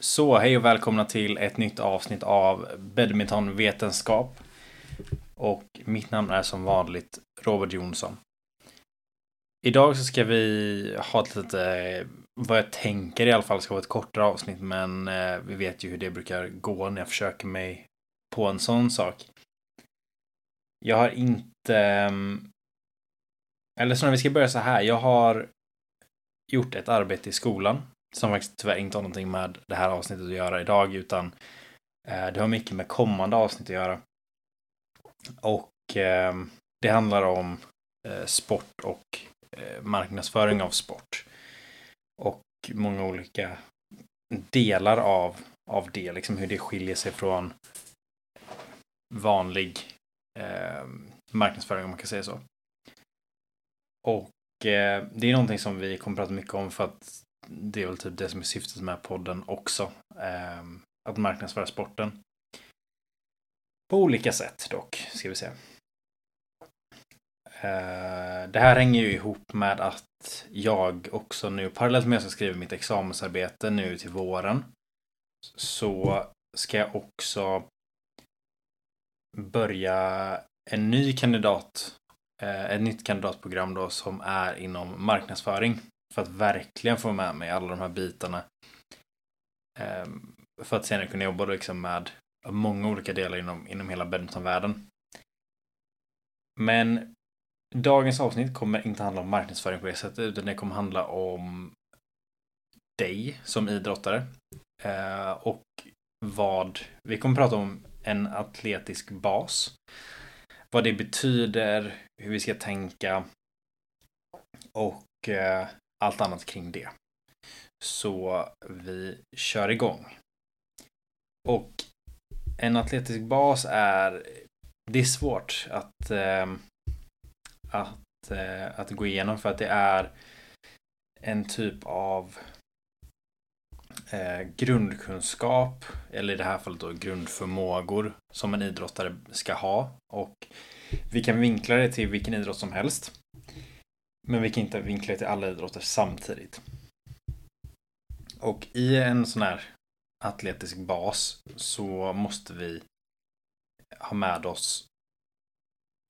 Så hej och välkomna till ett nytt avsnitt av Badmintonvetenskap. Och mitt namn är som vanligt Robert Jonsson. Idag så ska vi ha ett lite, eh, vad jag tänker i alla fall ska vara ett kortare avsnitt, men eh, vi vet ju hur det brukar gå när jag försöker mig på en sån sak. Jag har inte, ehm, eller snarare vi ska börja så här, jag har gjort ett arbete i skolan som faktiskt tyvärr inte har någonting med det här avsnittet att göra idag, utan eh, det har mycket med kommande avsnitt att göra. Och eh, det handlar om eh, sport och eh, marknadsföring av sport. Och många olika delar av, av det, liksom hur det skiljer sig från vanlig eh, marknadsföring om man kan säga så. Och eh, det är någonting som vi kommer prata mycket om för att det är väl typ det som är syftet med podden också. Eh, att marknadsföra sporten. På olika sätt dock, ska vi säga. Eh, det här hänger ju ihop med att jag också nu, parallellt med att jag ska skriva mitt examensarbete nu till våren, så ska jag också börja en ny kandidat, eh, ett nytt kandidatprogram då som är inom marknadsföring för att verkligen få med mig alla de här bitarna. Ehm, för att senare kunna jobba liksom med många olika delar inom, inom hela badmintonvärlden. Men dagens avsnitt kommer inte handla om marknadsföring på det sättet, utan det kommer handla om dig som idrottare. Ehm, och vad, vi kommer prata om en atletisk bas. Vad det betyder, hur vi ska tänka och eh, allt annat kring det. Så vi kör igång. Och en atletisk bas är, det är svårt att, eh, att, eh, att gå igenom för att det är en typ av eh, grundkunskap, eller i det här fallet då grundförmågor som en idrottare ska ha. Och vi kan vinkla det till vilken idrott som helst. Men vi kan inte vinkla det till alla idrotter samtidigt. Och i en sån här atletisk bas så måste vi ha med oss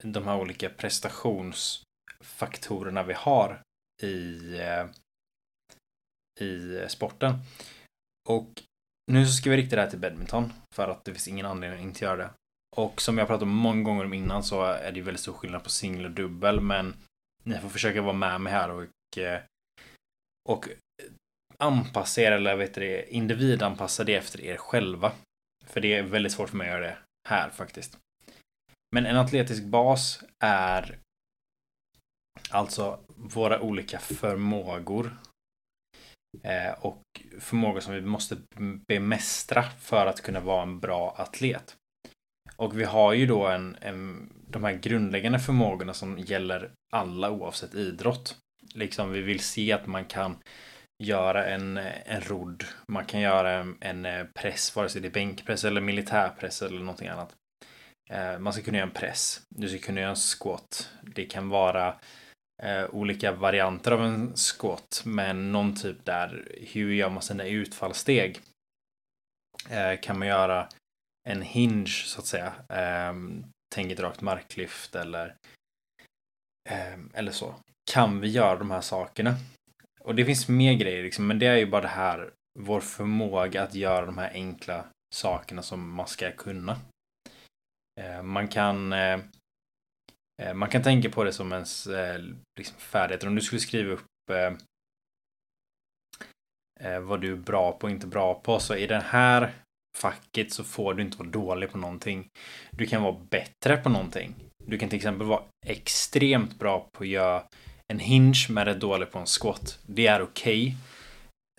de här olika prestationsfaktorerna vi har i, eh, i sporten. Och nu så ska vi rikta det här till badminton för att det finns ingen anledning att inte göra det. Och som jag pratat om många gånger om innan så är det väldigt stor skillnad på singel och dubbel men ni får försöka vara med mig här och, eh, och anpassa er eller vet det, individanpassa det efter er själva. För det är väldigt svårt för mig att göra det här faktiskt. Men en atletisk bas är alltså våra olika förmågor eh, och förmågor som vi måste bemästra för att kunna vara en bra atlet. Och vi har ju då en, en, de här grundläggande förmågorna som gäller alla oavsett idrott. Liksom vi vill se att man kan göra en, en rodd, man kan göra en, en eh, press, vare sig det är bänkpress eller militärpress eller någonting annat. Eh, man ska kunna göra en press, du ska kunna göra en squat. Det kan vara eh, olika varianter av en squat, men någon typ där, hur gör man sina utfallssteg? Eh, kan man göra en hinge så att säga. Ehm, um, tänk ett rakt marklyft eller, um, eller så. Kan vi göra de här sakerna? Och det finns mer grejer liksom, men det är ju bara det här, vår förmåga att göra de här enkla sakerna som man ska kunna. Uh, man kan uh, man kan tänka på det som ens uh, liksom färdigheter. Om du skulle skriva upp vad du är bra på och inte bra på. Så i den här facket så får du inte vara dålig på någonting. Du kan vara bättre på någonting. Du kan till exempel vara extremt bra på att göra en hinge men är dålig på en squat. Det är okej. Okay.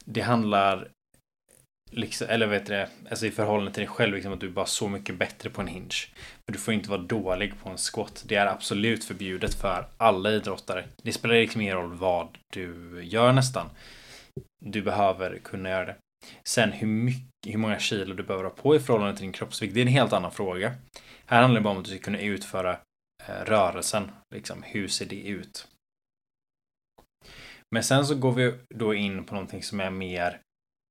Det handlar liksom, eller vet du alltså i förhållande till dig själv, liksom att du är bara så mycket bättre på en hinge. Men du får inte vara dålig på en squat. Det är absolut förbjudet för alla idrottare. Det spelar liksom ingen roll vad du gör nästan. Du behöver kunna göra det. Sen hur, mycket, hur många kilo du behöver ha på i förhållande till din kroppsvikt, det är en helt annan fråga. Här handlar det bara om att du ska kunna utföra eh, rörelsen. Liksom, hur ser det ut? Men sen så går vi då in på någonting som är mer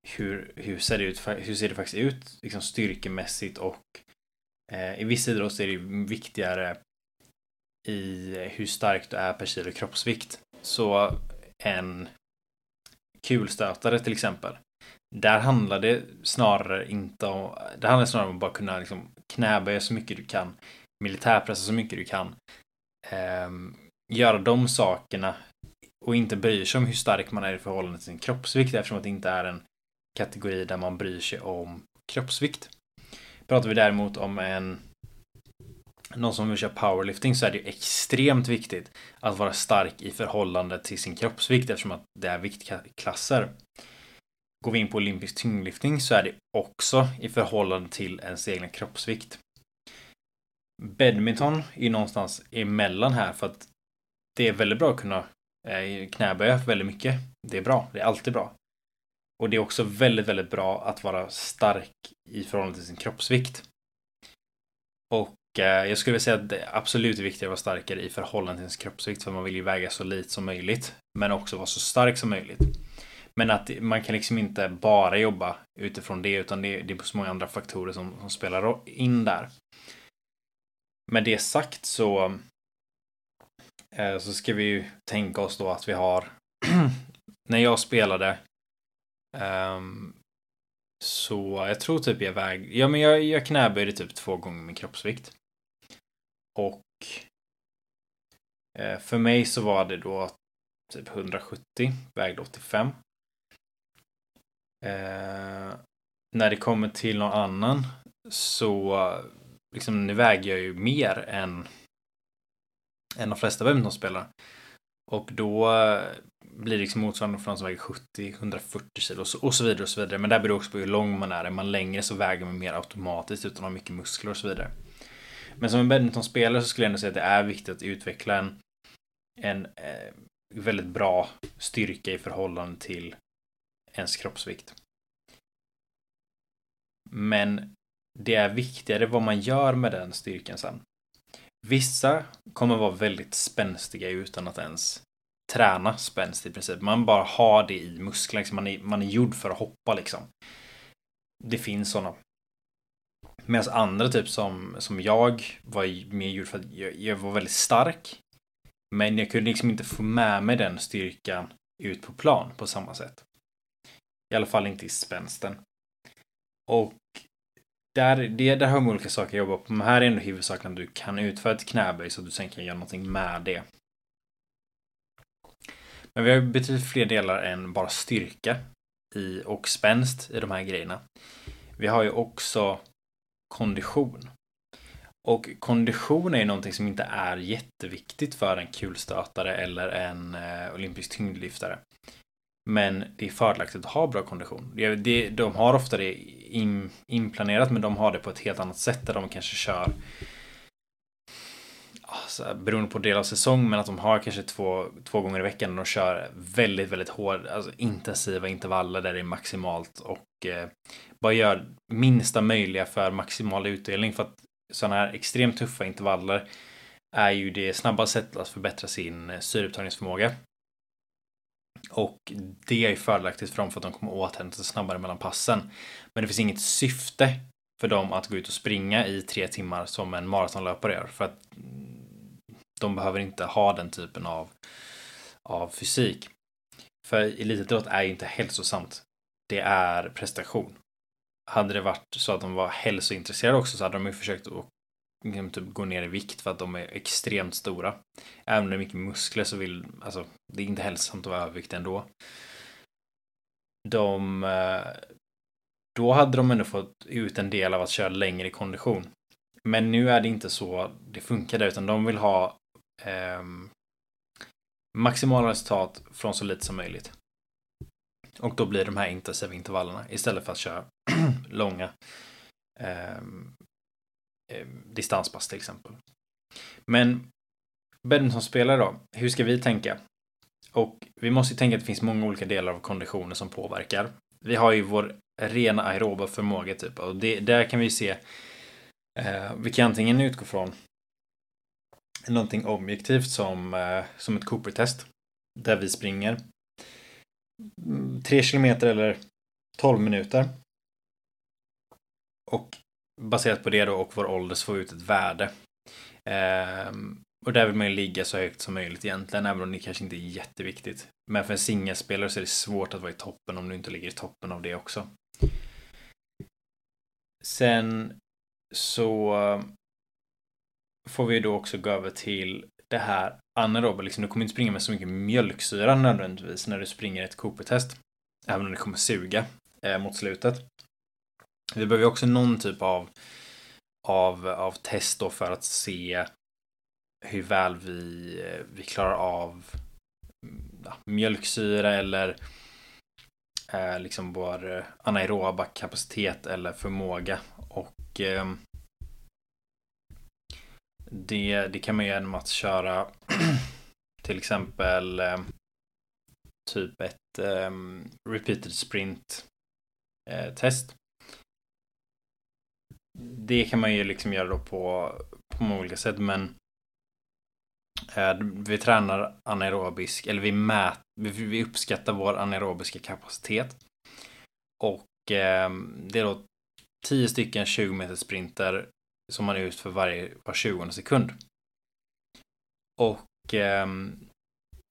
hur, hur, ser det ut, hur ser det faktiskt ut liksom styrkemässigt och eh, i vissa idrott är det viktigare i hur stark du är per kilo kroppsvikt. Så en kulstötare till exempel. Där handlar det snarare inte om, det handlar snarare om att bara kunna liksom knäböja så mycket du kan, militärpressa så mycket du kan, eh, göra de sakerna och inte bryr sig om hur stark man är i förhållande till sin kroppsvikt eftersom att det inte är en kategori där man bryr sig om kroppsvikt. Pratar vi däremot om en någon som vill köra powerlifting så är det extremt viktigt att vara stark i förhållande till sin kroppsvikt eftersom att det är viktklasser. Går vi in på olympisk tyngdlyftning så är det också i förhållande till ens egna kroppsvikt. Badminton är någonstans emellan här för att det är väldigt bra att kunna eh, knäböja väldigt mycket. Det är bra, det är alltid bra. Och det är också väldigt, väldigt bra att vara stark i förhållande till sin kroppsvikt. Och eh, jag skulle vilja säga att det är absolut viktigare att vara starkare i förhållande till sin kroppsvikt för man vill ju väga så lite som möjligt. Men också vara så stark som möjligt. Men att man kan liksom inte bara jobba utifrån det utan det, det är så många andra faktorer som, som spelar in där. Med det sagt så eh, så ska vi ju tänka oss då att vi har när jag spelade um, så jag tror typ jag väg, ja men jag, jag knäböjde typ två gånger min kroppsvikt. Och eh, för mig så var det då typ 170, vägde 85. Eh, när det kommer till någon annan så liksom nu väger jag ju mer än än de flesta badmintonspelare. Och då eh, blir det liksom motsvarande någon som väger 70, 140 kilo och så vidare och så vidare. Men det beror också på hur lång man är. Är man längre så väger man mer automatiskt utan att ha mycket muskler och så vidare. Men som en badmintonspelare så skulle jag ändå säga att det är viktigt att utveckla en, en eh, väldigt bra styrka i förhållande till ens kroppsvikt. Men det är viktigare vad man gör med den styrkan sen. Vissa kommer vara väldigt spänstiga utan att ens träna spänst i princip. Man bara har det i musklerna. Liksom. Man, är, man är gjord för att hoppa liksom. Det finns sådana. Medan andra typ som, som jag var mer gjord för att jag, jag var väldigt stark. Men jag kunde liksom inte få med mig den styrkan ut på plan på samma sätt. I alla fall inte i spänsten. Och där, det, där har man olika saker att jobba på. Men här är ändå huvudsaken att du kan utföra ett knäböj så att du sen kan göra någonting med det. Men vi har betydligt fler delar än bara styrka i, och spänst i de här grejerna. Vi har ju också kondition. Och kondition är ju någonting som inte är jätteviktigt för en kulstötare eller en eh, olympisk tyngdlyftare. Men det är fördelaktigt att ha bra kondition. Det, de har ofta det in, inplanerat men de har det på ett helt annat sätt där de kanske kör alltså, beroende på del av säsong, men att de har kanske två, två gånger i veckan och de kör väldigt, väldigt hårda, alltså intensiva intervaller där det är maximalt och eh, bara gör minsta möjliga för maximal utdelning för att sådana här extremt tuffa intervaller är ju det snabbaste sättet att förbättra sin eh, syreupptagningsförmåga. Och det är fördelaktigt för dem för att de kommer återhämta sig snabbare mellan passen. Men det finns inget syfte för dem att gå ut och springa i tre timmar som en maratonlöpare gör. För att de behöver inte ha den typen av, av fysik. För elitidrott är ju inte hälsosamt. Det är prestation. Hade det varit så att de var hälsointresserade också så hade de ju försökt att liksom, typ, gå ner i vikt för att de är extremt stora. Även om det är mycket muskler så vill, alltså, det är inte hälsosamt att vara överviktig ändå. De, eh, då hade de ändå fått ut en del av att köra längre i kondition. Men nu är det inte så det funkar där, utan de vill ha eh, maximala resultat från så lite som möjligt. Och då blir de här intensiva intervallerna istället för att köra långa ehm, eh, distanspass till exempel. Men badmintonspelare då, hur ska vi tänka? Och vi måste ju tänka att det finns många olika delar av konditionen som påverkar. Vi har ju vår rena aeroba förmåga typ och det, där kan vi se eh, vi kan antingen utgå från någonting objektivt som, eh, som ett Cooper-test. Där vi springer mm, tre kilometer eller 12 minuter. Och baserat på det då och vår ålder så får vi ut ett värde. Ehm, och där vill man ju ligga så högt som möjligt egentligen, även om det kanske inte är jätteviktigt. Men för en singelspelare så är det svårt att vara i toppen om du inte ligger i toppen av det också. Sen så får vi då också gå över till det här anaeroba. Liksom, du kommer inte springa med så mycket mjölksyra nödvändigtvis när du springer ett Cooper-test. Även om det kommer suga eh, mot slutet. Vi behöver också någon typ av, av, av test då för att se hur väl vi, eh, vi klarar av mm, ja, mjölksyra eller eh, liksom vår eh, anaeroba kapacitet eller förmåga. Och eh, det, det kan man göra genom att köra till exempel eh, typ ett eh, repeated sprint eh, test. Det kan man ju liksom göra då på, på många olika sätt men eh, vi tränar anaerobisk, eller vi mäter, vi uppskattar vår anaerobiska kapacitet. Och eh, det är då 10 stycken 20 meter sprinter som man ut för varje, var 20 sekund. Och eh,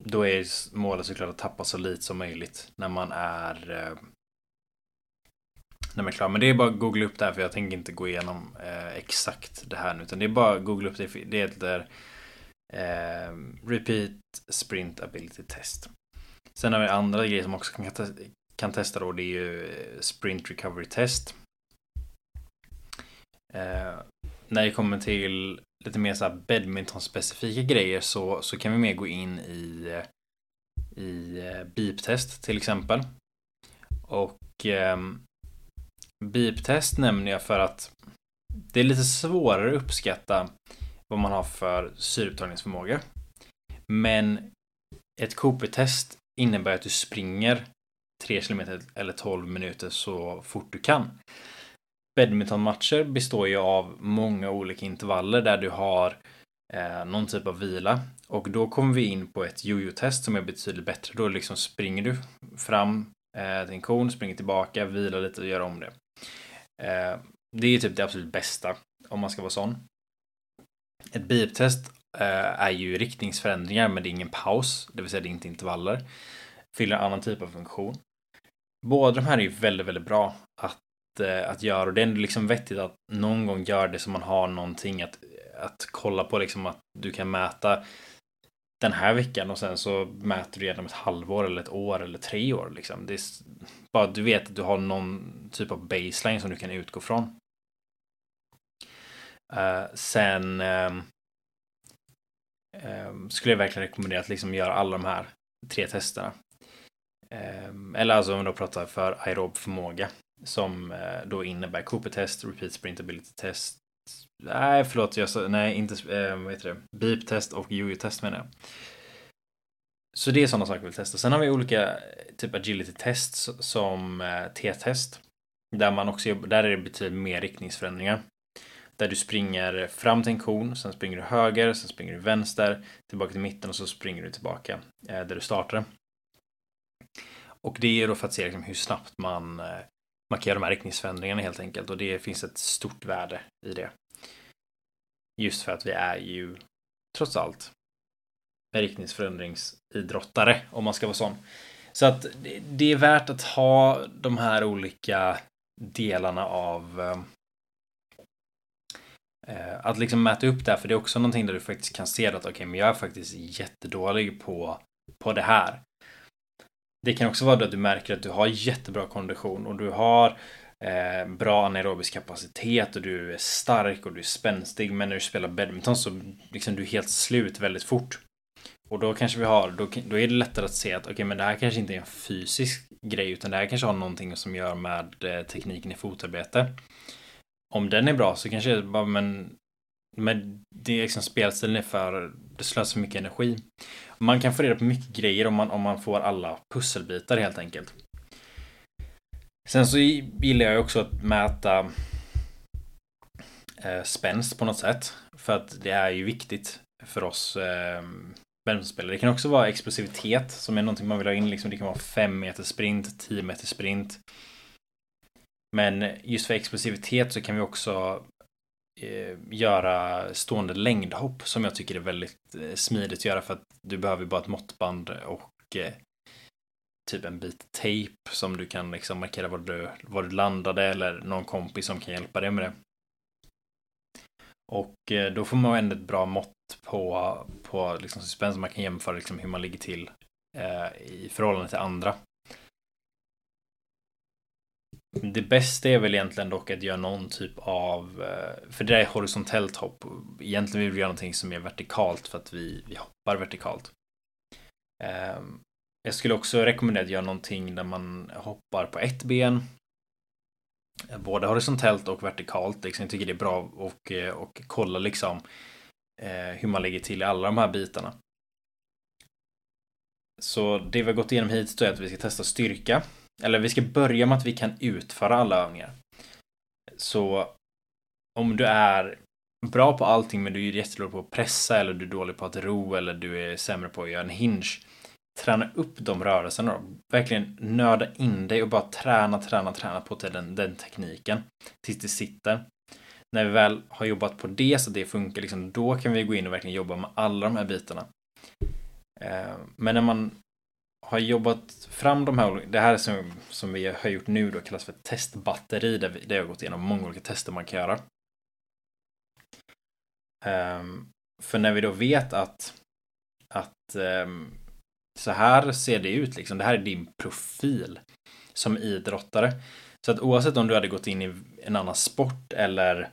då är målet såklart att tappa så lite som möjligt när man är eh, när man är klar. Men det är bara att googla upp det här för jag tänker inte gå igenom eh, exakt det här nu. Utan det är bara att googla upp det. Det heter eh, Repeat Sprint Ability Test. Sen har vi andra grejer som också kan, kan testa då. Det är ju eh, Sprint Recovery Test. Eh, när det kommer till lite mer så här badminton-specifika grejer så, så kan vi mer gå in i, eh, i eh, beep-test till exempel. Och eh, beep-test nämner jag för att det är lite svårare att uppskatta vad man har för syreupptagningsförmåga. Men ett Cooper-test innebär att du springer 3 km eller 12 minuter så fort du kan badmintonmatcher består ju av många olika intervaller där du har eh, någon typ av vila. Och då kommer vi in på ett jojo-test som är betydligt bättre. Då liksom springer du fram eh, till en kon, springer tillbaka, vilar lite och gör om det. Eh, det är typ det absolut bästa om man ska vara sån. Ett beep-test eh, är ju riktningsförändringar men det är ingen paus, det vill säga det är inte intervaller. Fyller en annan typ av funktion. Båda de här är ju väldigt, väldigt bra att Eh, att göra. Och det är ändå liksom vettigt att någon gång göra det så man har någonting att, att kolla på. Liksom att du kan mäta den här veckan och sen så mäter du genom ett halvår eller ett år eller tre år. Liksom. Det är bara att du vet att du har någon typ av baseline som du kan utgå från. Uh, sen uh, uh, skulle jag verkligen rekommendera att liksom göra alla de här tre testerna. Ehm, eller alltså om då pratar för aerob förmåga. Som uh, då innebär Cooper-test, Repeat Sprintability-test. Nej, förlåt, jag sa, nej, inte, äh, vad heter det? Beep-test och Jojo-test menar jag. Så det är sådana saker vi vill testa. Sen har vi olika eh, typ agility-tests som eh, T-test. Där man också där är det betydligt mer riktningsförändringar. Där du springer fram till en kon, sen springer du höger, sen springer du vänster, tillbaka till mitten och så springer du tillbaka där du startade. Och det är då för att se liksom hur snabbt man markera de här riktningsförändringarna helt enkelt och det finns ett stort värde i det. Just för att vi är ju trots allt riktningsförändringsidrottare om man ska vara sån. Så att det är värt att ha de här olika delarna av eh, eh, att liksom mäta upp det här, för det är också någonting där du faktiskt kan se att okej, okay, men jag är faktiskt jättedålig på, på det här. Det kan också vara att du märker att du har jättebra kondition och du har eh, bra anaerobisk kapacitet och du är stark och du är spänstig. Men när du spelar badminton så liksom du är helt slut väldigt fort. Och då kanske vi har, då, då är det lättare att se att okej, okay, men det här kanske inte är en fysisk grej utan det här kanske har någonting som gör med eh, tekniken i fotarbete. Om den är bra så kanske det bara, men men det är liksom spelstilen är för, det slösar för mycket energi. Man kan få reda på mycket grejer om man, om man får alla pusselbitar helt enkelt. Sen så gillar jag också att mäta eh, spänst på något sätt. För att det är ju viktigt för oss eh. Det kan också vara explosivitet som är någonting man vill ha in. Liksom, det kan vara 5 meter sprint, 10 meter sprint. Men just för explosivitet så kan vi också eh, göra stående längdhopp som jag tycker är väldigt eh, smidigt att göra för att du behöver bara ett måttband och eh, typ en bit tejp som du kan liksom markera var du, var du landade eller någon kompis som kan hjälpa dig med det. Och eh, då får man ändå ett bra mått på, på liksom suspens. Man kan jämföra liksom hur man ligger till eh, i förhållande till andra. Det bästa är väl egentligen dock att göra någon typ av, eh, för det där är horisontellt hopp. Egentligen vill vi göra någonting som är vertikalt för att vi, vi hoppar vertikalt. Ehm, jag skulle också rekommendera att göra någonting där man hoppar på ett ben. Både horisontellt och vertikalt. Liksom, jag tycker det är bra och, eh, och kolla liksom eh, hur man lägger till i alla de här bitarna. Så det vi har gått igenom hittills är att vi ska testa styrka. Eller vi ska börja med att vi kan utföra alla övningar. Så om du är bra på allting men du är jättedålig på att pressa eller du är dålig på att ro eller du är sämre på att göra en hinge. Träna upp de rörelserna då. Verkligen nörda in dig och bara träna, träna, träna på den, den tekniken. Tills det sitter. När vi väl har jobbat på det så det funkar, liksom, då kan vi gå in och verkligen jobba med alla de här bitarna. Eh, men när man har jobbat fram de här, det här som, som vi har gjort nu då kallas för testbatteri där vi, där jag har gått igenom många olika tester man kan göra. Ehm, för när vi då vet att, att um, så här ser det ut liksom, det här är din profil som idrottare. Så att oavsett om du hade gått in i en annan sport eller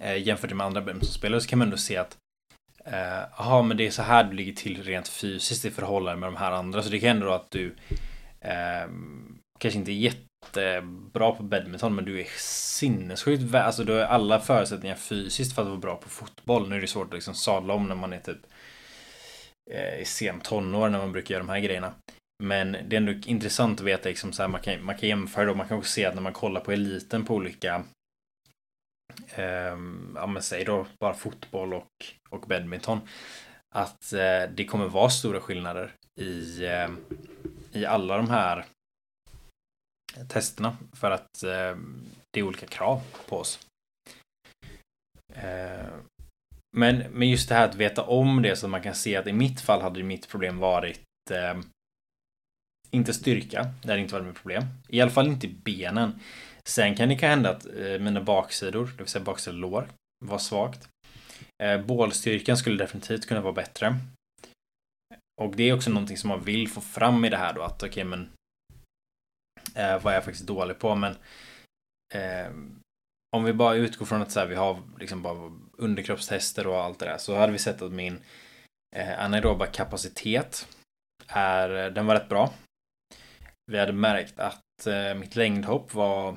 eh, jämfört med andra badmintonspelare så kan man ändå se att Jaha, eh, men det är så här du ligger till rent fysiskt i förhållande med de här andra. Så det kan ändå att du eh, kanske inte är jättebra på badminton, men du är sinnessjukt Alltså du har alla förutsättningar fysiskt för att vara bra på fotboll. Nu är det svårt att liksom sadla om när man är typ Eh, i sen tonår när man brukar göra de här grejerna. Men det är ändå intressant att veta liksom så här, man kan, man kan jämföra då. Man kan också se att när man kollar på eliten på olika eh, ja men säg då bara fotboll och, och badminton. Att eh, det kommer vara stora skillnader i, eh, i alla de här testerna för att eh, det är olika krav på oss. Eh, men, men just det här att veta om det så att man kan se att i mitt fall hade mitt problem varit eh, inte styrka, det hade inte varit mitt problem. I alla fall inte benen. Sen kan det kan hända att eh, mina baksidor, det vill säga baksida lår, var svagt. Eh, bålstyrkan skulle definitivt kunna vara bättre. Och det är också någonting som man vill få fram i det här då att okej okay, men eh, vad är jag faktiskt dålig på men eh, om vi bara utgår från att så här, vi har liksom bara underkroppstester och allt det där så hade vi sett att min eh, anaeroba kapacitet är, den var rätt bra. Vi hade märkt att eh, mitt längdhopp var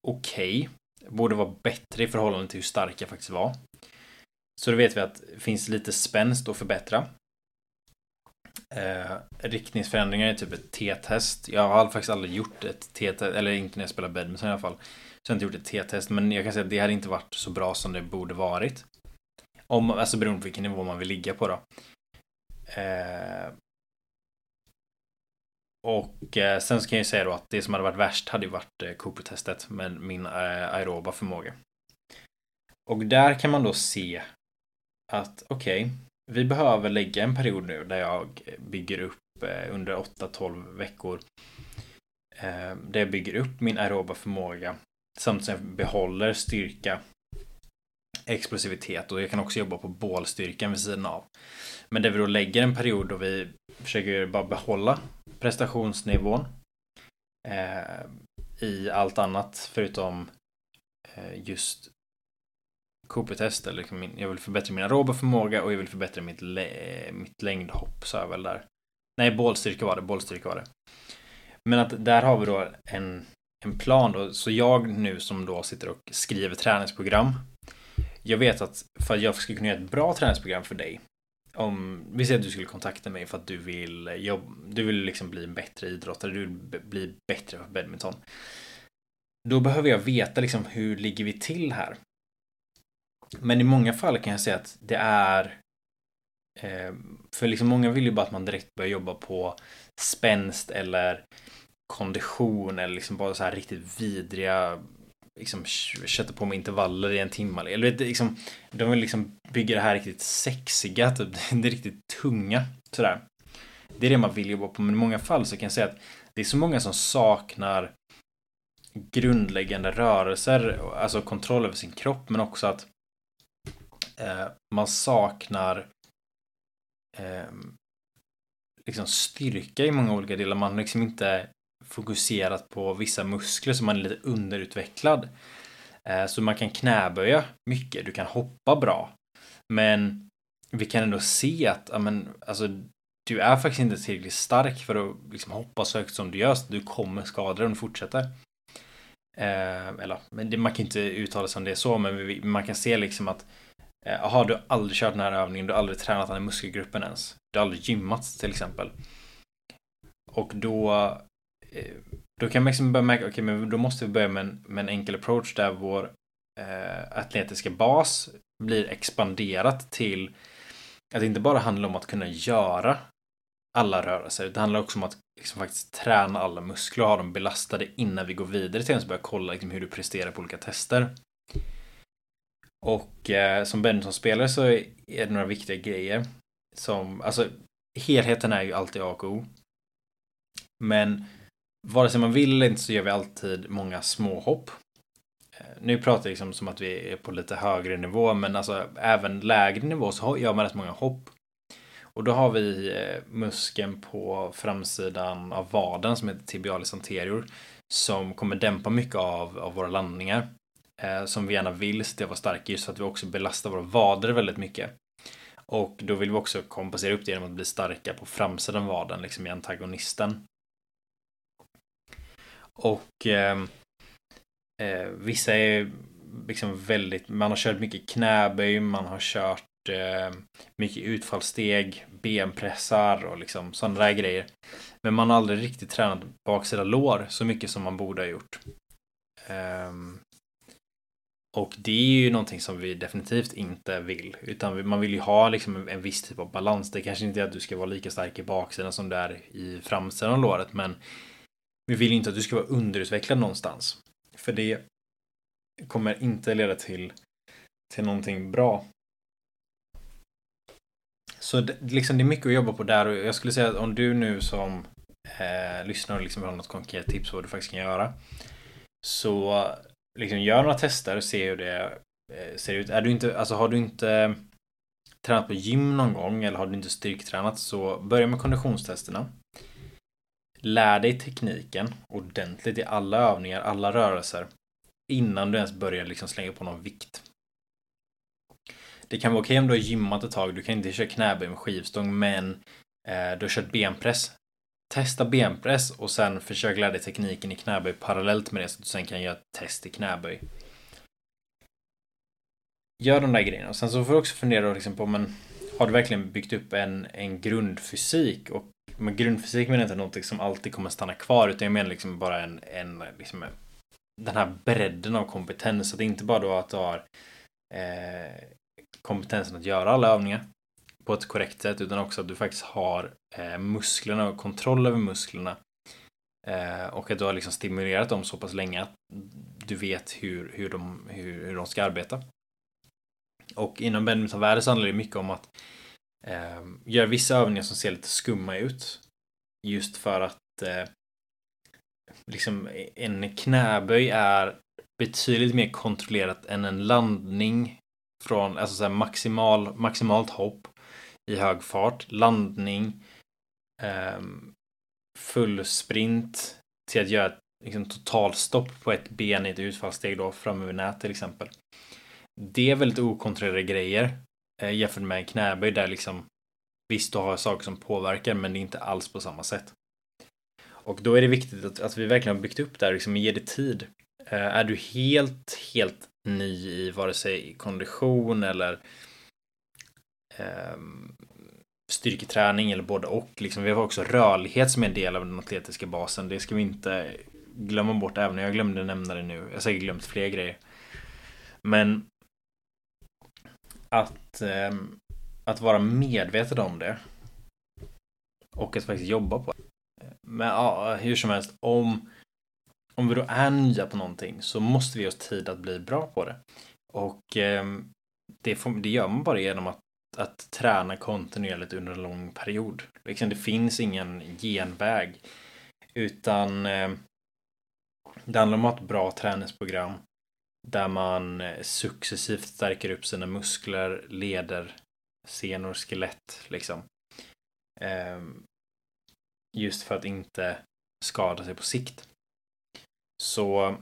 okej. Okay. Borde vara bättre i förhållande till hur stark jag faktiskt var. Så då vet vi att det finns lite spänst att förbättra. Eh, riktningsförändringar är typ ett T-test. Jag har faktiskt aldrig gjort ett T-test, eller inte när jag spelar badminton i alla fall. Så jag har inte gjort ett T-test, men jag kan säga att det hade inte varit så bra som det borde varit. Om, alltså beroende på vilken nivå man vill ligga på då. Eh, och eh, sen så kan jag ju säga då att det som hade varit värst hade ju varit eh, Cooper-testet med min eh, aeroba förmåga. Och där kan man då se att okej, okay, vi behöver lägga en period nu där jag bygger upp eh, under 8-12 veckor. Eh, där jag bygger upp min aeroba förmåga samtidigt som jag behåller styrka, explosivitet och jag kan också jobba på bålstyrkan vid sidan av. Men där vi då lägger en period då vi försöker bara behålla prestationsnivån eh, i allt annat förutom eh, just Cooper-test. Liksom jag vill förbättra min aeroba förmåga och jag vill förbättra mitt, mitt längdhopp, sa jag väl där. Nej, bålstyrka var det. Bålstyrka var det. Men att där har vi då en, en plan då. Så jag nu som då sitter och skriver träningsprogram. Jag vet att för att jag ska kunna göra ett bra träningsprogram för dig om vi säger att du skulle kontakta mig för att du vill jobba, du vill liksom bli en bättre idrottare, du vill bli bättre på badminton. Då behöver jag veta liksom hur ligger vi till här? Men i många fall kan jag säga att det är eh, för liksom många vill ju bara att man direkt börjar jobba på spänst eller kondition eller liksom bara så här riktigt vidriga liksom kötta på med intervaller i en timme. Eller vet, liksom, de vill liksom bygga det här riktigt sexiga, typ, det riktigt tunga. Sådär. Det är det man vill jobba på, men i många fall så kan jag säga att det är så många som saknar grundläggande rörelser, alltså kontroll över sin kropp, men också att eh, man saknar eh, liksom styrka i många olika delar. Man har liksom inte fokuserat på vissa muskler så man är lite underutvecklad. Eh, så man kan knäböja mycket, du kan hoppa bra. Men vi kan ändå se att, amen, alltså, du är faktiskt inte tillräckligt stark för att liksom hoppa så högt som du gör, så du kommer skada dig om du fortsätter. Eh, eller, men det, man kan inte uttala sig om det så, men vi, man kan se liksom att eh, du har aldrig kört den här övningen, du har aldrig tränat den här muskelgruppen ens. Du har aldrig gymmat till exempel. Och då Eh, då kan man liksom börja märka, okej, okay, men då måste vi börja med en, med en enkel approach där vår eh, atletiska bas blir expanderat till att det inte bara handlar om att kunna göra alla rörelser. Det handlar också om att liksom faktiskt träna alla muskler och ha dem belastade innan vi går vidare till att börja kolla liksom hur du presterar på olika tester. Och eh, som badmintonspelare så är det några viktiga grejer. Som, alltså helheten är ju alltid A och O. Men vare sig man vill eller inte så gör vi alltid många små hopp. Eh, nu pratar jag liksom som att vi är på lite högre nivå, men alltså även lägre nivå så gör man rätt många hopp. Och då har vi eh, muskeln på framsidan av vaden som heter tibialis anterior som kommer dämpa mycket av, av våra landningar. Eh, som vi gärna vill se till vara starka just för att vi också belastar våra vader väldigt mycket. Och då vill vi också kompensera upp det genom att bli starka på framsidan av vaden, liksom i antagonisten. Och eh, eh, vissa är liksom väldigt, man har kört mycket knäböj, man har kört eh, mycket utfallssteg, benpressar och liksom sådana där grejer. Men man har aldrig riktigt tränat baksida lår så mycket som man borde ha gjort. Um, och det är ju någonting som vi definitivt inte vill. Utan man vill ju ha liksom en viss typ av balans. Det kanske inte är att du ska vara lika stark i baksidan som du är i framsidan av låret. Men vi vill inte att du ska vara underutvecklad någonstans. För det kommer inte leda till, till någonting bra. Så det, liksom det är mycket att jobba på där och jag skulle säga att om du nu som eh, lyssnar och liksom vill ha något konkret tips på vad du faktiskt kan göra. Så liksom gör några tester och se hur det eh, ser ut. Är du inte, alltså har du inte tränat på gym någon gång eller har du inte styrketränat så börja med konditionstesterna. Lär dig tekniken ordentligt i alla övningar, alla rörelser. Innan du ens börjar liksom slänga på någon vikt. Det kan vara okej om du har gymmat ett tag, du kan inte köra knäböj med skivstång, men eh, du har kört benpress. Testa benpress och sen försök lära dig tekniken i knäböj parallellt med det så att du sen kan göra ett test i knäböj. Gör de där grejerna och sen så får du också fundera liksom på men har du verkligen byggt upp en, en grundfysik och men grundfysik menar jag inte någonting som alltid kommer stanna kvar utan jag menar liksom bara en, en liksom, den här bredden av kompetens. Så det är inte bara då att du har eh, kompetensen att göra alla övningar på ett korrekt sätt utan också att du faktiskt har eh, musklerna och kontroll över musklerna. Eh, och att du har liksom stimulerat dem så pass länge att du vet hur, hur, de, hur, hur de ska arbeta. Och inom badmintonvärlden så handlar det mycket om att eh, gör vissa övningar som ser lite skumma ut. Just för att eh, liksom en knäböj är betydligt mer kontrollerat än en landning från alltså så maximal, maximalt hopp i hög fart, landning, eh, full sprint till att göra ett liksom, totalstopp på ett ben i ett utfallssteg då framöver nät till exempel. Det är väldigt okontrollerade grejer Eh, jämfört med en knäböj där liksom visst du har saker som påverkar men det är inte alls på samma sätt. Och då är det viktigt att, att vi verkligen har byggt upp det här, liksom ge det tid. Eh, är du helt, helt ny i vare sig kondition eller eh, styrketräning eller både och. Liksom, vi har också rörlighet som är en del av den atletiska basen. Det ska vi inte glömma bort, även om jag glömde nämna det nu. Jag har säkert glömt fler grejer. Men att, eh, att vara medveten om det och att faktiskt jobba på det. Men ja, hur som helst, om, om vi då är nya på någonting så måste vi ge oss tid att bli bra på det. Och eh, det, får, det gör man bara genom att, att träna kontinuerligt under en lång period. Liksom, det finns ingen genväg. Utan eh, det handlar om att ha ett bra träningsprogram där man eh, successivt stärker upp sina muskler, leder, senor, skelett liksom. Ehm, just för att inte skada sig på sikt. Så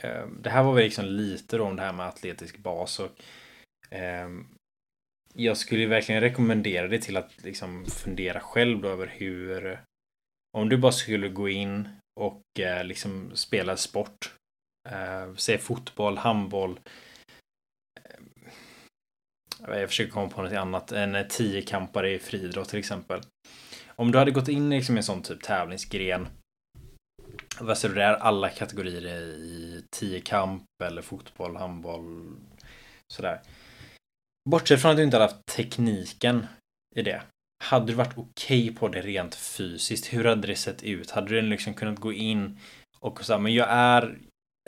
ehm, det här var väl liksom lite då om det här med atletisk bas och eh, jag skulle verkligen rekommendera dig till att liksom fundera själv då över hur om du bara skulle gå in och eh, liksom spela sport eh, säg fotboll, handboll eh, jag försöker komma på något annat. En eh, tiokampare i friidrott till exempel. Om du hade gått in liksom i en sån typ tävlingsgren. Vad säger du där? Alla kategorier i tiokamp eller fotboll, handboll. Sådär. Bortsett från att du inte hade haft tekniken i det. Hade du varit okej okay på det rent fysiskt? Hur hade det sett ut? Hade du liksom kunnat gå in och säga, men jag är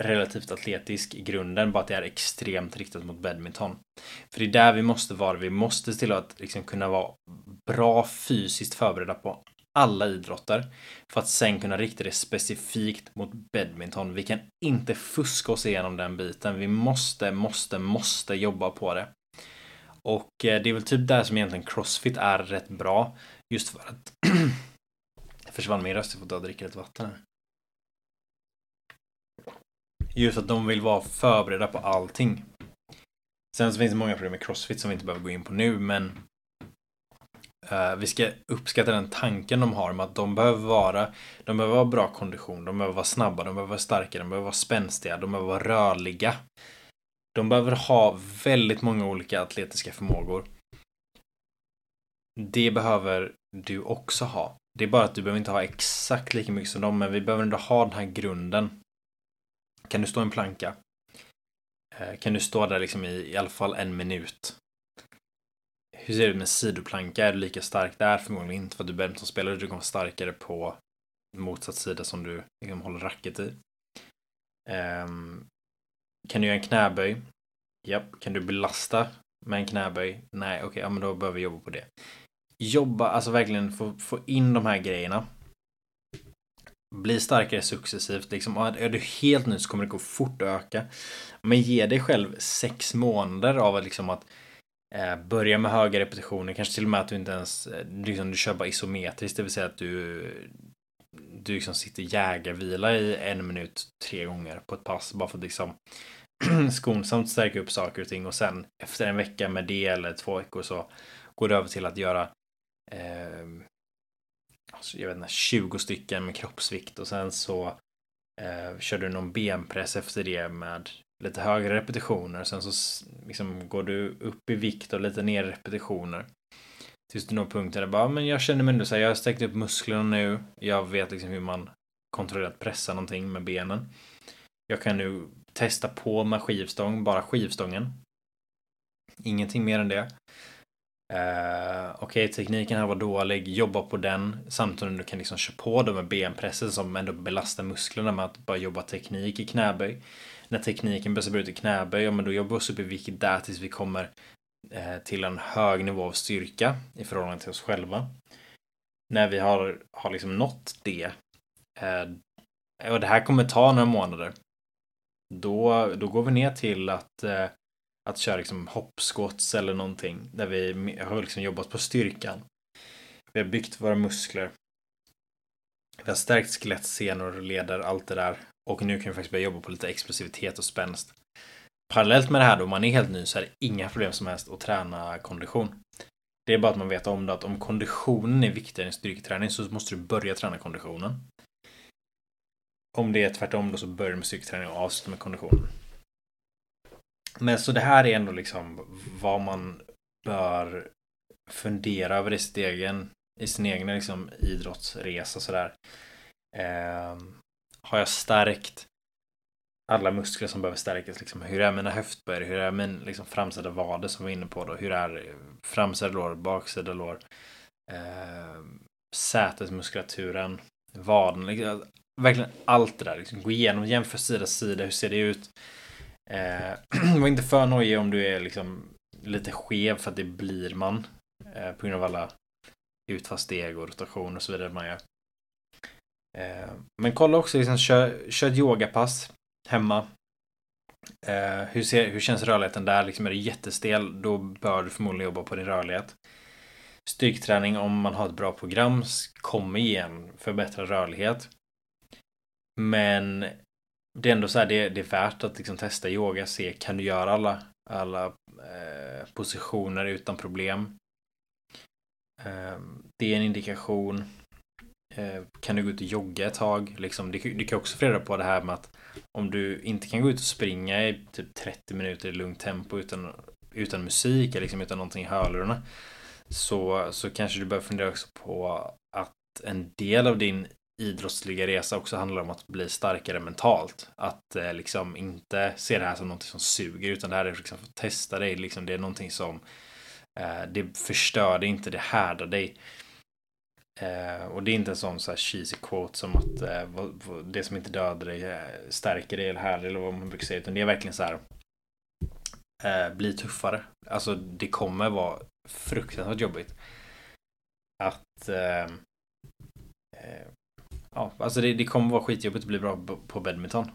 relativt atletisk i grunden, bara att det är extremt riktat mot badminton. För det är där vi måste vara. Vi måste till att liksom kunna vara bra fysiskt förberedda på alla idrotter för att sen kunna rikta det specifikt mot badminton. Vi kan inte fuska oss igenom den biten. Vi måste, måste, måste jobba på det. Och eh, det är väl typ där som egentligen crossfit är rätt bra. Just för att försvann min röst, jag får ta och dricka lite vatten här. Just att de vill vara förberedda på allting. Sen så finns det många problem med crossfit som vi inte behöver gå in på nu, men uh, vi ska uppskatta den tanken de har med att de behöver vara, de behöver vara bra kondition, de behöver vara snabba, de behöver vara starka, de behöver vara spänstiga, de behöver vara rörliga. De behöver ha väldigt många olika atletiska förmågor. Det behöver du också ha. Det är bara att du behöver inte ha exakt lika mycket som dem, men vi behöver ändå ha den här grunden. Kan du stå en planka? Eh, kan du stå där liksom i, i alla fall en minut? Hur ser det ut med sidoplanka? Är du lika stark där? Förmodligen inte för att du är som spelare. Du kommer starkare på motsatt sida som du liksom håller racket i. Um, kan du göra en knäböj? Japp. Kan du belasta med en knäböj? Nej, okej, okay, ja, men då behöver vi jobba på det. Jobba, alltså verkligen få, få in de här grejerna bli starkare successivt. Liksom, är du helt ny så kommer det gå fort att öka. Men ge dig själv sex månader av att, liksom att eh, börja med höga repetitioner. Kanske till och med att du inte ens eh, liksom, du kör bara isometriskt. Det vill säga att du du liksom sitter jägarvila i en minut tre gånger på ett pass. Bara för att liksom skonsamt stärka upp saker och ting. Och sen efter en vecka med det eller två veckor så går det över till att göra eh, Alltså, jag vet inte, 20 stycken med kroppsvikt och sen så eh, kör du någon benpress efter det med lite högre repetitioner. Sen så liksom går du upp i vikt och lite ner repetitioner. Tills du når punkten där bara, men jag känner mig ändå så här, jag har sträckt upp musklerna nu. Jag vet liksom hur man kontrollerat pressa någonting med benen. Jag kan nu testa på med skivstång, bara skivstången. Ingenting mer än det. Uh, Okej, okay, tekniken här var dålig. Jobba på den. Samtidigt som du kan liksom köra på dem med benpressen som ändå belastar musklerna med att bara jobba teknik i knäböj. När tekniken börjar ut i knäböj, ja men då jobbar vi oss upp i vikt där tills vi kommer uh, till en hög nivå av styrka i förhållande till oss själva. När vi har, har liksom nått det. Uh, och det här kommer ta några månader. Då, då går vi ner till att att köra liksom hoppskotts eller någonting där vi har liksom jobbat på styrkan. Vi har byggt våra muskler. Vi har stärkt skelett, senor, leder, allt det där. Och nu kan vi faktiskt börja jobba på lite explosivitet och spänst. Parallellt med det här då, om man är helt ny så är det inga problem som helst att träna kondition. Det är bara att man vet om det att om konditionen är viktigare än styrketräning så måste du börja träna konditionen. Om det är tvärtom då så börjar du med styrketräning och avsluta med konditionen. Men så det här är ändå liksom vad man bör fundera över i sin egen, i sin egen liksom idrottsresa sådär. Eh, har jag stärkt alla muskler som behöver stärkas? Liksom, hur är mina höftböj? Hur är min liksom, framsida vader som vi var inne på då? Hur är framsida lår, baksida lår? Eh, sätesmuskulaturen, vaden, liksom, verkligen allt det där. Liksom, gå igenom, jämför sida sida, hur ser det ut? Eh, var inte för nojig om du är liksom lite skev för att det blir man. Eh, på grund av alla utfallssteg och rotation och så vidare man gör. Eh, men kolla också, liksom, kör, kör ett yogapass hemma. Eh, hur, ser, hur känns rörligheten där? Liksom är du jättestel, då bör du förmodligen jobba på din rörlighet. Styrketräning, om man har ett bra program, kommer ge en förbättrad rörlighet. Men det är ändå så här, det, det är värt att liksom testa yoga, se kan du göra alla, alla eh, positioner utan problem. Eh, det är en indikation. Eh, kan du gå ut och jogga ett tag? Liksom, du, du kan också få reda på det här med att om du inte kan gå ut och springa i typ 30 minuter i lugnt tempo utan, utan musik, eller liksom, utan någonting i hörlurarna. Så, så kanske du bör fundera också på att en del av din idrottsliga resa också handlar om att bli starkare mentalt. Att eh, liksom inte se det här som någonting som suger utan det här är liksom för att testa dig. Liksom, det är någonting som eh, det förstör dig inte, det härdar dig. Eh, och det är inte en sån så här cheesy quote som att eh, det som inte dödar dig eh, stärker dig eller härdar eller vad man brukar säga. Utan det är verkligen så här. Eh, bli tuffare. Alltså det kommer vara fruktansvärt jobbigt. Att eh, eh, ja, alltså det, det kommer vara skitjobbigt att bli bra på badminton.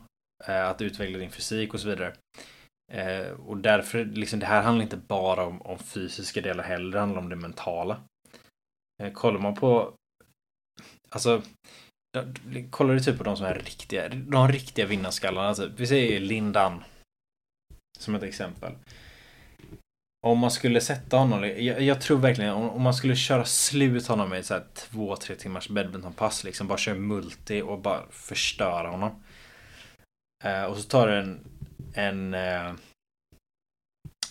Eh, att utveckla din fysik och så vidare. Eh, och därför, liksom det här handlar inte bara om, om fysiska delar heller, det handlar om det mentala. Eh, kollar man på Alltså Kollar du typ på de som är riktiga, de riktiga vinnarskallarna typ. Vi säger Lindan. Som ett exempel. Om man skulle sätta honom, jag, jag tror verkligen om, om, man skulle köra slut honom med ett så här två, tre timmars badmintonpass liksom. Bara köra multi och bara förstöra honom. Eh, och så tar du en, en eh,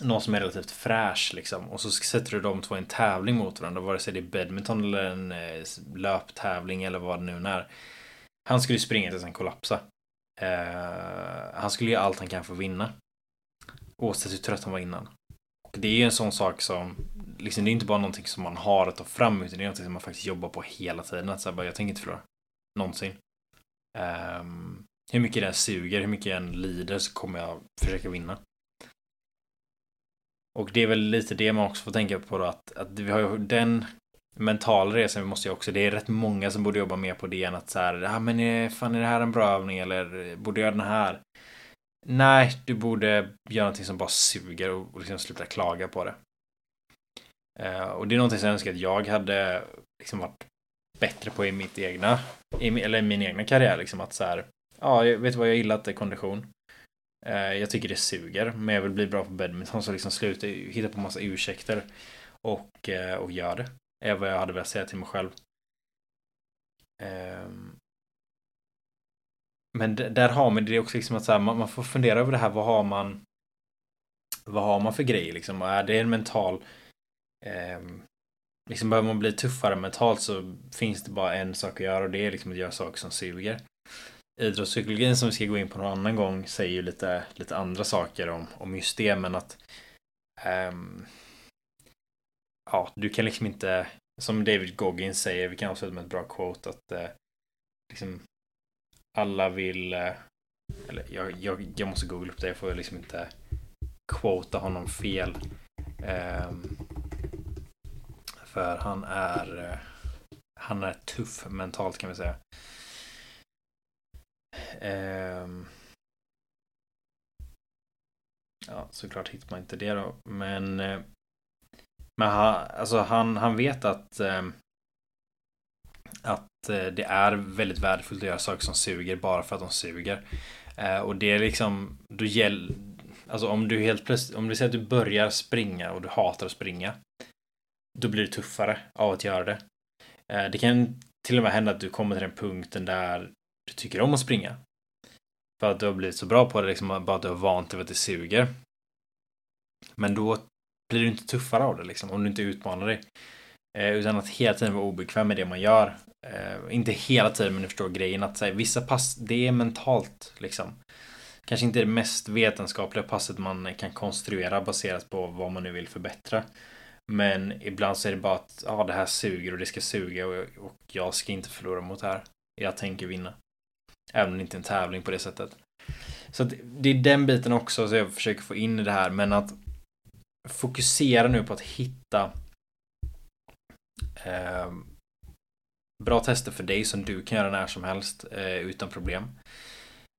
någon som är relativt fräsch liksom. Och så sätter du de två i en tävling mot varandra. Vare sig det är badminton eller en eh, löptävling eller vad det nu är. Han skulle springa tills han kollapsa. Eh, han skulle göra allt han kan för att vinna. Oavsett hur trött han var innan. Och det är ju en sån sak som, liksom, det är inte bara någonting som man har att ta fram, utan det är någonting som man faktiskt jobbar på hela tiden. Att säga bara, jag tänker inte förlora. Någonsin. Um, hur mycket den suger, hur mycket jag än lider så kommer jag försöka vinna. Och det är väl lite det man också får tänka på då att, att vi har ju den mentala resan vi måste ju också, det är rätt många som borde jobba mer på det än att så här, ja ah, men är, fan är det här en bra övning eller eh, borde jag göra den här? Nej, du borde göra någonting som bara suger och liksom sluta klaga på det. Uh, och det är någonting som jag önskar att jag hade liksom varit bättre på i mitt egna, i, eller i min egna karriär liksom att så här, ja, vet du vad jag gillar att det är kondition. Uh, jag tycker det suger, men jag vill bli bra på badminton så liksom sluta hitta på massa ursäkter och, uh, och gör det. Är vad jag hade velat säga till mig själv. Um, men där har man det också liksom att så här, man, man, får fundera över det här. Vad har man? Vad har man för grejer liksom? Är det en mental? Eh, liksom behöver man bli tuffare mentalt så finns det bara en sak att göra och det är liksom att göra saker som suger. Idrottspsykologin som vi ska gå in på någon annan gång säger ju lite, lite andra saker om, om just det men att um, ja, du kan liksom inte som David Goggins säger, vi kan avsluta med ett bra quote att uh, liksom alla vill... Eh, eller jag, jag, jag måste googla upp det. Jag får liksom inte quota honom fel. Um, för han är... Eh, han är tuff mentalt kan vi säga. Um, ja, såklart hittar man inte det då. Men... Eh, men han, alltså han, han vet att... Um, att Eh, det är väldigt värdefullt att göra saker som suger bara för att de suger. Eh, och det är liksom, då gäller, alltså om du helt plötsligt, om vi säger att du börjar springa och du hatar att springa. Då blir det tuffare av att göra det. Eh, det kan till och med hända att du kommer till den punkten där du tycker om att springa. För att du har blivit så bra på det, liksom bara att du har vant dig vid att det suger. Men då blir du inte tuffare av det liksom, om du inte utmanar dig. Eh, utan att hela tiden vara obekväm med det man gör. Eh, inte hela tiden, men du förstår grejen att här, vissa pass, det är mentalt liksom. Kanske inte det mest vetenskapliga passet man kan konstruera baserat på vad man nu vill förbättra. Men ibland så är det bara att ja, det här suger och det ska suga och, och jag ska inte förlora mot det här. Jag tänker vinna. Även om det inte är en tävling på det sättet. Så att det är den biten också som jag försöker få in i det här. Men att fokusera nu på att hitta eh, bra tester för dig som du kan göra när som helst eh, utan problem.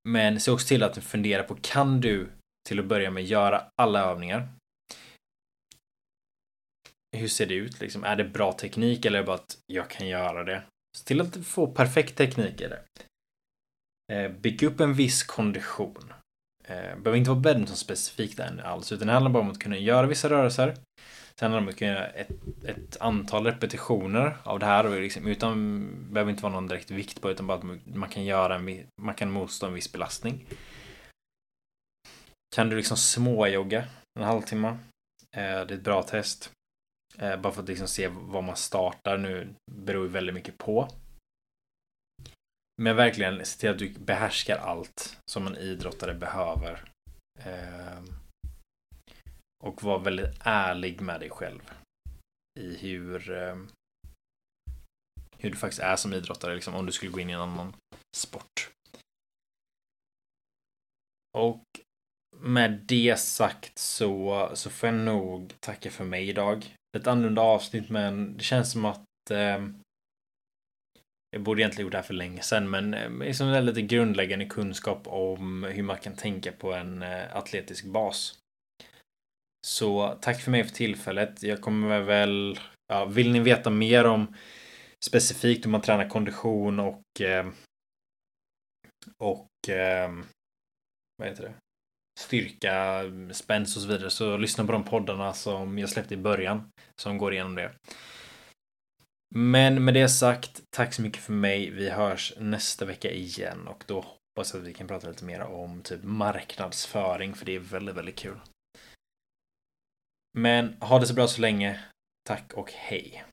Men se också till att fundera på kan du till att börja med göra alla övningar? Hur ser det ut? Liksom, är det bra teknik eller är det bara att jag kan göra det? Se till att få perfekt teknik i det. Eh, bygg upp en viss kondition. Eh, behöver inte vara badminton specifikt än alls, utan det handlar bara om att kunna göra vissa rörelser. Sen handlar det om att kunna göra ett, ett antal repetitioner av det här och liksom, utan behöver inte vara någon direkt vikt på utan bara att man kan göra en, man kan motstå en viss belastning. Kan du liksom småjogga en halvtimme? Eh, det är ett bra test. Eh, bara för att liksom se var man startar nu beror ju väldigt mycket på. Men verkligen se till att du behärskar allt som en idrottare behöver. Eh, och var väldigt ärlig med dig själv. I hur, eh, hur du faktiskt är som idrottare, liksom, om du skulle gå in i en annan sport. Och med det sagt så, så får jag nog tacka för mig idag. Ett annorlunda avsnitt men det känns som att eh, jag borde egentligen gjort det här för länge sedan, men eh, liksom lite grundläggande kunskap om hur man kan tänka på en eh, atletisk bas. Så tack för mig för tillfället. Jag kommer väl, ja, vill ni veta mer om specifikt hur man tränar kondition och eh, och eh, vad heter det? Styrka, spänst och så vidare så lyssna på de poddarna som jag släppte i början som går igenom det. Men med det sagt, tack så mycket för mig. Vi hörs nästa vecka igen och då hoppas jag att vi kan prata lite mer om typ marknadsföring för det är väldigt, väldigt kul. Men ha det så bra så länge. Tack och hej.